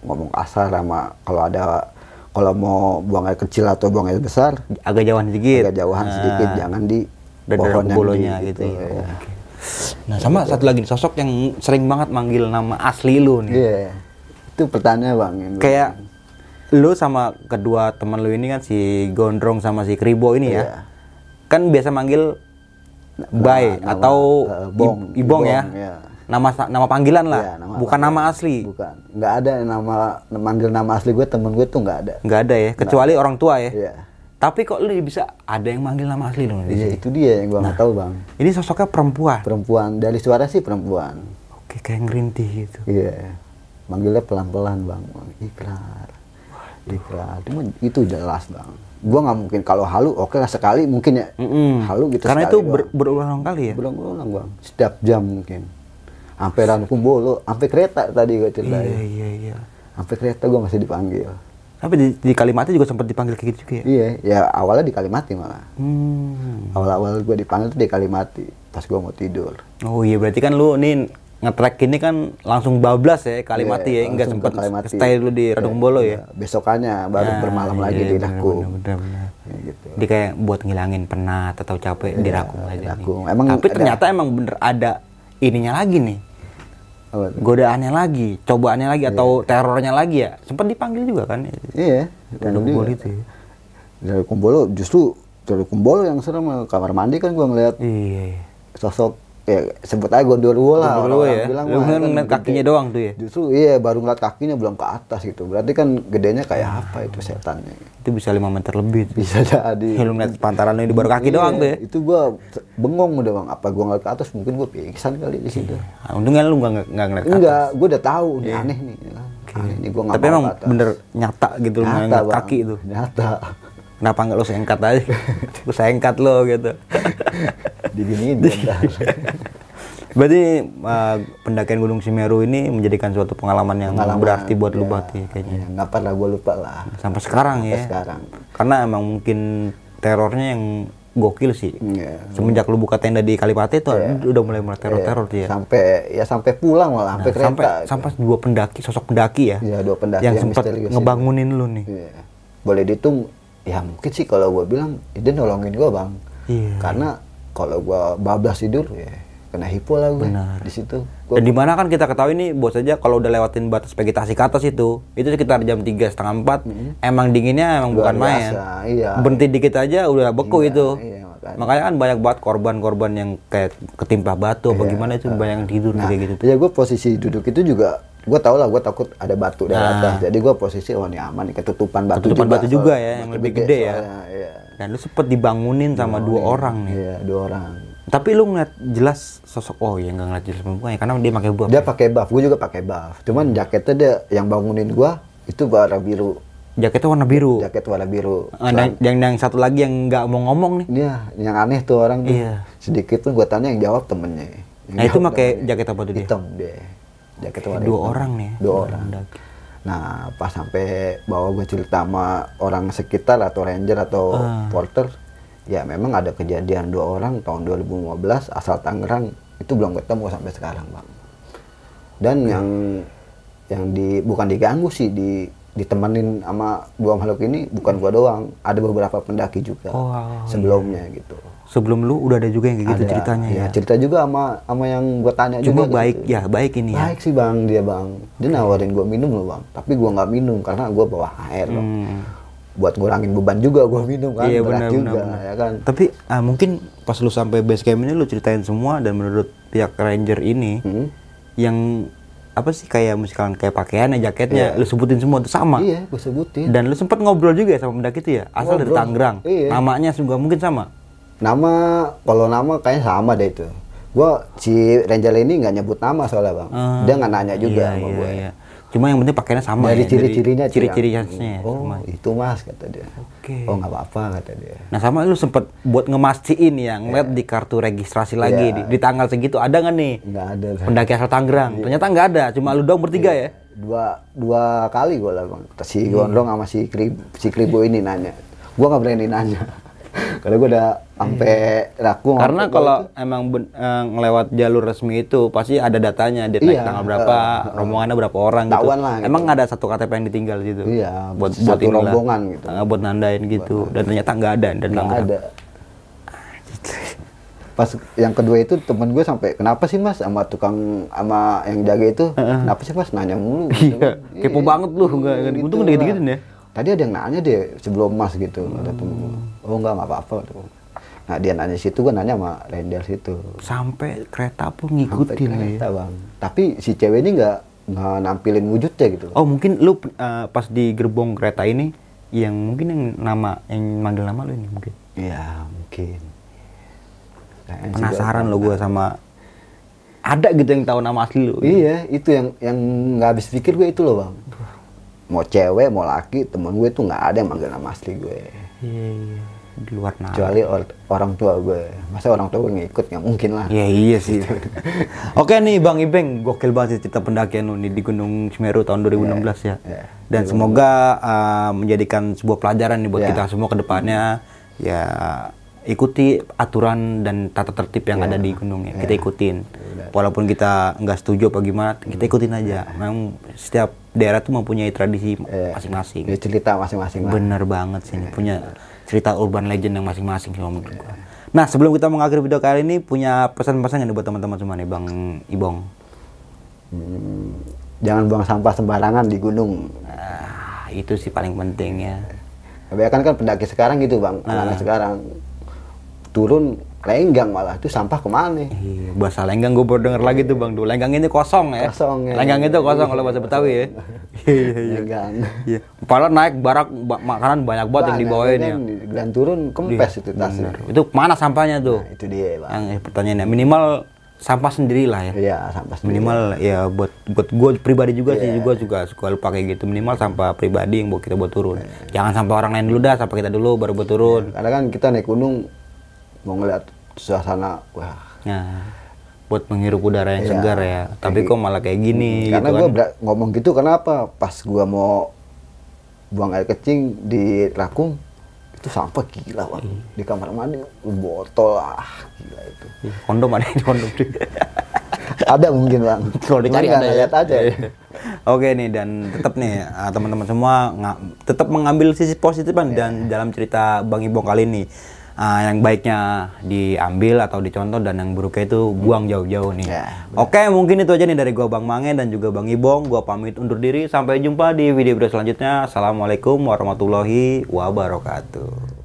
ngomong kasar sama kalau ada kalau mau buang air kecil atau buang air besar Agak jauhan sedikit. agak jauhan Nah, sedikit jangan di dari pohon yang bolonya di- gitu, ya. ya. Nah sama satu lagi nih, sosok yang sering banget manggil nama asli lu nih. Iya. Itu pertanyaan bang. Kayak lu sama kedua teman lu ini kan si Gondrong sama si Kribo ini ya. Iya. Kan biasa manggil Bay atau I- Bong, Ibong, ya. Ibong, ya. Nama nama panggilan lah, Iya, nama bukan panggilan. nama asli. bukan nggak ada nama manggil nama asli gue temen gue tuh nggak ada Nggak ada ya, kecuali orang tua ya. Iya. Tapi kok lu bisa ada yang manggil nama asli lu? di Iya itu dia yang gua nggak tahu bang Ini sosoknya perempuan. perempuan dari suara sih perempuan Oke, kayak ngerintih gitu. iya manggilnya pelan-pelan bang ikrar ikrar Cuma itu jelas bang gua nggak mungkin kalau halu oke lah sekali mungkin ya Mm-mm. halu gitu Karena sekali itu ber- berulang kali ya. berulang-ulang bang setiap jam mungkin sampai Rankumbolo sampai kereta tadi gue Iya, ceritain iya, iya. sampai kereta gua masih dipanggil Tapi di, di Kalimantan juga sempat dipanggil kayak gitu juga ya. iya ya awalnya di Kalimati malah Hmm. awal-awal gua dipanggil tuh di Kalimati pas gua mau tidur Oh iya berarti kan lu nih nge-track ini kan langsung bablas ya Kalimati Iya, ya, enggak langsung sempat stay dulu di Radung Bolo ya. Iya, besokannya baru Nah, bermalam iya, lagi di benar, benar, benar. Ya, gitu Dia kayak buat ngilangin penat atau capek di Iya, Rakung aja. Rakung. Emang Tapi ada- ternyata emang bener ada ininya lagi nih. Apa? Godaannya lagi, cobaannya lagi atau terornya lagi ya. Sempat dipanggil juga kan. iya juga. Bolo itu ya. dari Kumbolo justru dari Kumbolo yang serem kamar mandi kan gua ngeliat Iya. iya. sosok ya sebut aja gondorwo lah Gondorwo orang-orang ya? bilang Lu kan kan ngeliat kakinya doang tuh ya? justru iya baru ngeliat kakinya belum ke atas gitu berarti kan gedenya kayak apa itu setannya Itu bisa 5 meter lebih tuh. bisa jadi Ya, lu ngeliat pantaran ini baru kaki Iya, doang tuh ya. itu gua bengong udah bang apa gua ngeliat ke atas mungkin gua pingsan kali di situ Nah, untungnya lu nggak nggak ngeliat ke atas. enggak gua udah tahu ini aneh nih aneh nih gua nggak Tapi emang bener nyata gitu lu ngeliat kaki itu. nyata Kenapa nggak lu sengkat aja? lu sengkat lo gitu. diginiin bentar Berarti uh, pendakian Gunung Semeru ini menjadikan suatu pengalaman yang Pengalaman, berarti buat lu ya. banget ya kayaknya. Ya, nggak pernah gua lupa lah Sampai sekarang Sampai ya. sekarang Karena emang mungkin terornya yang gokil sih. Iya. Semenjak lu buka tenda di Kalipati tuh udah mulai mulai teror-teror tuh ya. sampai ya sampai pulang malah sampai Nah, kereta sampai sampai dua pendaki, sosok pendaki ya. Iya, dua pendaki yang yang sempat misterius itu. ngebangunin lu nih. Iya. boleh dihitung ya mungkin sih kalau gua bilang dia nolongin gua bang Iya. karena kalau gua bablas tidur ya kena hipo lah gue Benar. di situ Gua- Dan di mana kan kita ketahui nih bos aja kalau udah lewatin batas vegetasi ke atas itu, itu sekitar jam tiga setengah empat, emang dinginnya emang Luar bukan main. biasa, iya. Berhenti dikit aja udah beku Iya, itu. iya, makanya. makanya. kan banyak banget korban-korban yang kayak ketimpa batu apa gimana itu banyak yang tidur nah kayak gitu. ya gue posisi duduk itu juga gue tau lah gue takut ada batu dari Nah. atas jadi gue posisi oh ini aman nih ketutupan batu Ketutupan juga batu juga ya, yang lebih gede ya. soalnya, iya. Dan lu sempet dibangunin sama dua orang nih. iya dua orang Tapi lu ngeliat jelas sosok oh ya nggak ngeliat jelas perempuan ya karena dia pakai buah. dia pakai buff gue juga pakai buff cuman jaketnya dia yang bangunin gue itu warna biru Jaketnya warna biru. jaket warna biru Ah, dan yang, yang satu lagi yang nggak mau ngomong nih. Iya, yang aneh tuh orang tuh. Iya. Sedikit pun gue tanya yang jawab temennya. Yang Nah itu jawab pakai temennya. jaket apa tuh dia? Hitam dia. Jaket warna Dua hitam. orang nih. Dua orang. Nah pas sampai bawa gue cerita sama orang sekitar atau ranger atau Ah. porter, ya memang ada kejadian dua orang tahun 2015 asal Tangerang itu belum ketemu sampai sekarang bang. Dan yang yang di bukan diganggu sih di ditemenin sama dua makhluk ini bukan gua doang, ada beberapa pendaki juga Oh, sebelumnya gitu. Sebelum lu udah ada juga yang kayak gitu Ada, ceritanya iya, ya. cerita juga sama sama yang gua tanya Cuma juga baik gitu. ya, baik ini ya. Baik sih bang dia bang. Dia nawarin gua minum loh bang. Tapi gua nggak minum karena gua bawa air bang. Hmm. Buat ngurangin beban juga gua minum kan. Iya berat benar juga benar. benar. ya kan. Tapi ah, mungkin pas lu sampai base camp ini lu ceritain semua dan menurut pihak ranger ini Hmm. yang apa sih kayak misalkan kayak pakaiannya, jaketnya, lu sebutin semua itu sama. Iya, gua sebutin. Dan lu sempat ngobrol juga sama pendaki itu ya? Asal dari Ngobrol. Tangerang. Iya. Namanya juga mungkin sama. Nama kalau nama kayaknya sama deh itu. Gua si Ranger ini nggak nyebut nama soalnya bang. Ah, Dia nggak nanya juga iya, sama iya, gue. iya. Cuma yang penting pakaiannya sama Dari ya, ciri-cirinya tuh ciri-ciri yang, khasnya. Oh sama. itu mas kata dia. Oke. Oh nggak apa-apa kata dia. Nah sama lu sempet buat ngemastiin ya ngeliat di kartu registrasi lagi Iya. di, di tanggal segitu ada nggak nih Nggak ada. Pendaki asal Tangerang? Ternyata nggak ada, cuma lu doang bertiga ya. dua dua kali gue lah bang si Gondrong sama si Krib, si Kribo ini nanya gue nggak berani nanya karena gue udah sampai raku Karena kalau emang ben- eh, ngelewat jalur resmi itu pasti ada datanya dia naik Iya, tanggal berapa, rombongan berapa orang gitu. Lah, gitu. Emang ada satu KTP yang ditinggal gitu. Iya, buat satu buat inilah. rombongan gitu. Buat nandain gitu. Dan ternyata nggak ada dan nggak ada pas yang kedua itu temen gue sampai kenapa sih mas sama tukang sama yang jaga itu kenapa sih mas nanya mulu gitu Iya, kan. kepo banget lu, nggak- gitu untung gitu-gituin lah. ya. Tadi ada yang nanya deh sebelum mas gitu kata temen gue oh enggak nggak apa-apa tuh Nah dia nanya situ, gue nanya sama Rendel situ. Sampai kereta pun Sampai ngikutin ya. kereta bang. Tapi si cewek ini nggak nggak nampilin wujudnya gitu. Oh mungkin lu eh, pas di gerbong kereta ini yang mungkin yang nama yang manggil nama lu ini mungkin. Iya mungkin. Kayaknya Penasaran lo gue sama ada gitu yang tahu nama asli lu. Iya, itu yang yang nggak habis pikir gue itu loh bang. Mau cewek, mau laki, temen gue tuh nggak ada yang manggil nama asli gue. Iya, iya. Di luar nama. Kecuali or- orang tua gue. Masa orang tua gue ngikut nggak mungkin lah. Iya iya sih. Oke nih Bang Ibeng, gokil banget sih cerita pendakian lu nih di Gunung Semeru tahun 2016 ya. iya. Dan semoga uh, menjadikan sebuah pelajaran nih buat Iya. kita semua ke depannya. Ya ikuti aturan dan tata tertib yang ada di gunung ya. Kita ikutin. Walaupun kita nggak setuju apa gimana, kita ikutin aja. Memang setiap daerah tuh mempunyai tradisi Iya. masing-masing. Dia cerita masing-masing lah. Bener banget sih ini punya cerita urban legend yang masing-masing sih menurut gua. Nah sebelum kita mengakhiri video kali ini punya pesan-pesan yang buat teman-teman semua nih Bang Ibong. Hmm, jangan buang sampah sembarangan di gunung. Nah, itu sih paling penting ya. Kebanyakan kan pendaki sekarang gitu bang, Ah. anak-anak sekarang turun lenggang malah itu sampah ke mana? Iya, bahasa lenggang gue baru denger lagi tuh Bang. Duh, lenggang ini kosong ya. Kosong, ya. Lenggang itu kosong kalau bahasa Betawi ya. Iya iya. Lenggang. Iya. Padahal naik barak ba- makanan banyak banget yang dibawain ya. Dan turun kempes itu tasnya. Itu mana sampahnya tuh? Nah, itu dia bang. Yang eh, pertanyaannya minimal sampah sendirilah ya. Iya sampah sendiri. minimal ya buat buat gue pribadi juga sih juga juga suka lupa kayak gitu minimal sampah pribadi yang buat kita buat turun jangan sampai orang lain dulu dah sampai kita dulu baru buat turun Karena kan kita naik gunung mau ngeliat suasana, wah. nah buat menghirup udara yang Iya. segar ya tapi kok malah kayak gini Karena gitu gua kan ngomong gitu kenapa? Pas gua mau buang air kecing di rakung itu sampah gila bang. Iya. Di kamar mandi botol ah gila itu. Ih, kondom ada di kondom ada mungkin bang. kalau dicari ada ya lihat aja. Oke nih dan tetap nih ah, teman-teman semua tetap mengambil sisi positif kan dan dalam cerita Bang Ibong kali ini ah, yang baiknya diambil atau dicontoh dan yang buruknya itu buang jauh-jauh nih. Ya, Oke mungkin itu aja nih dari gua Bang Mange dan juga Bang Ibong. Gua pamit undur diri sampai jumpa di video-video selanjutnya. Assalamualaikum warahmatullahi wabarakatuh.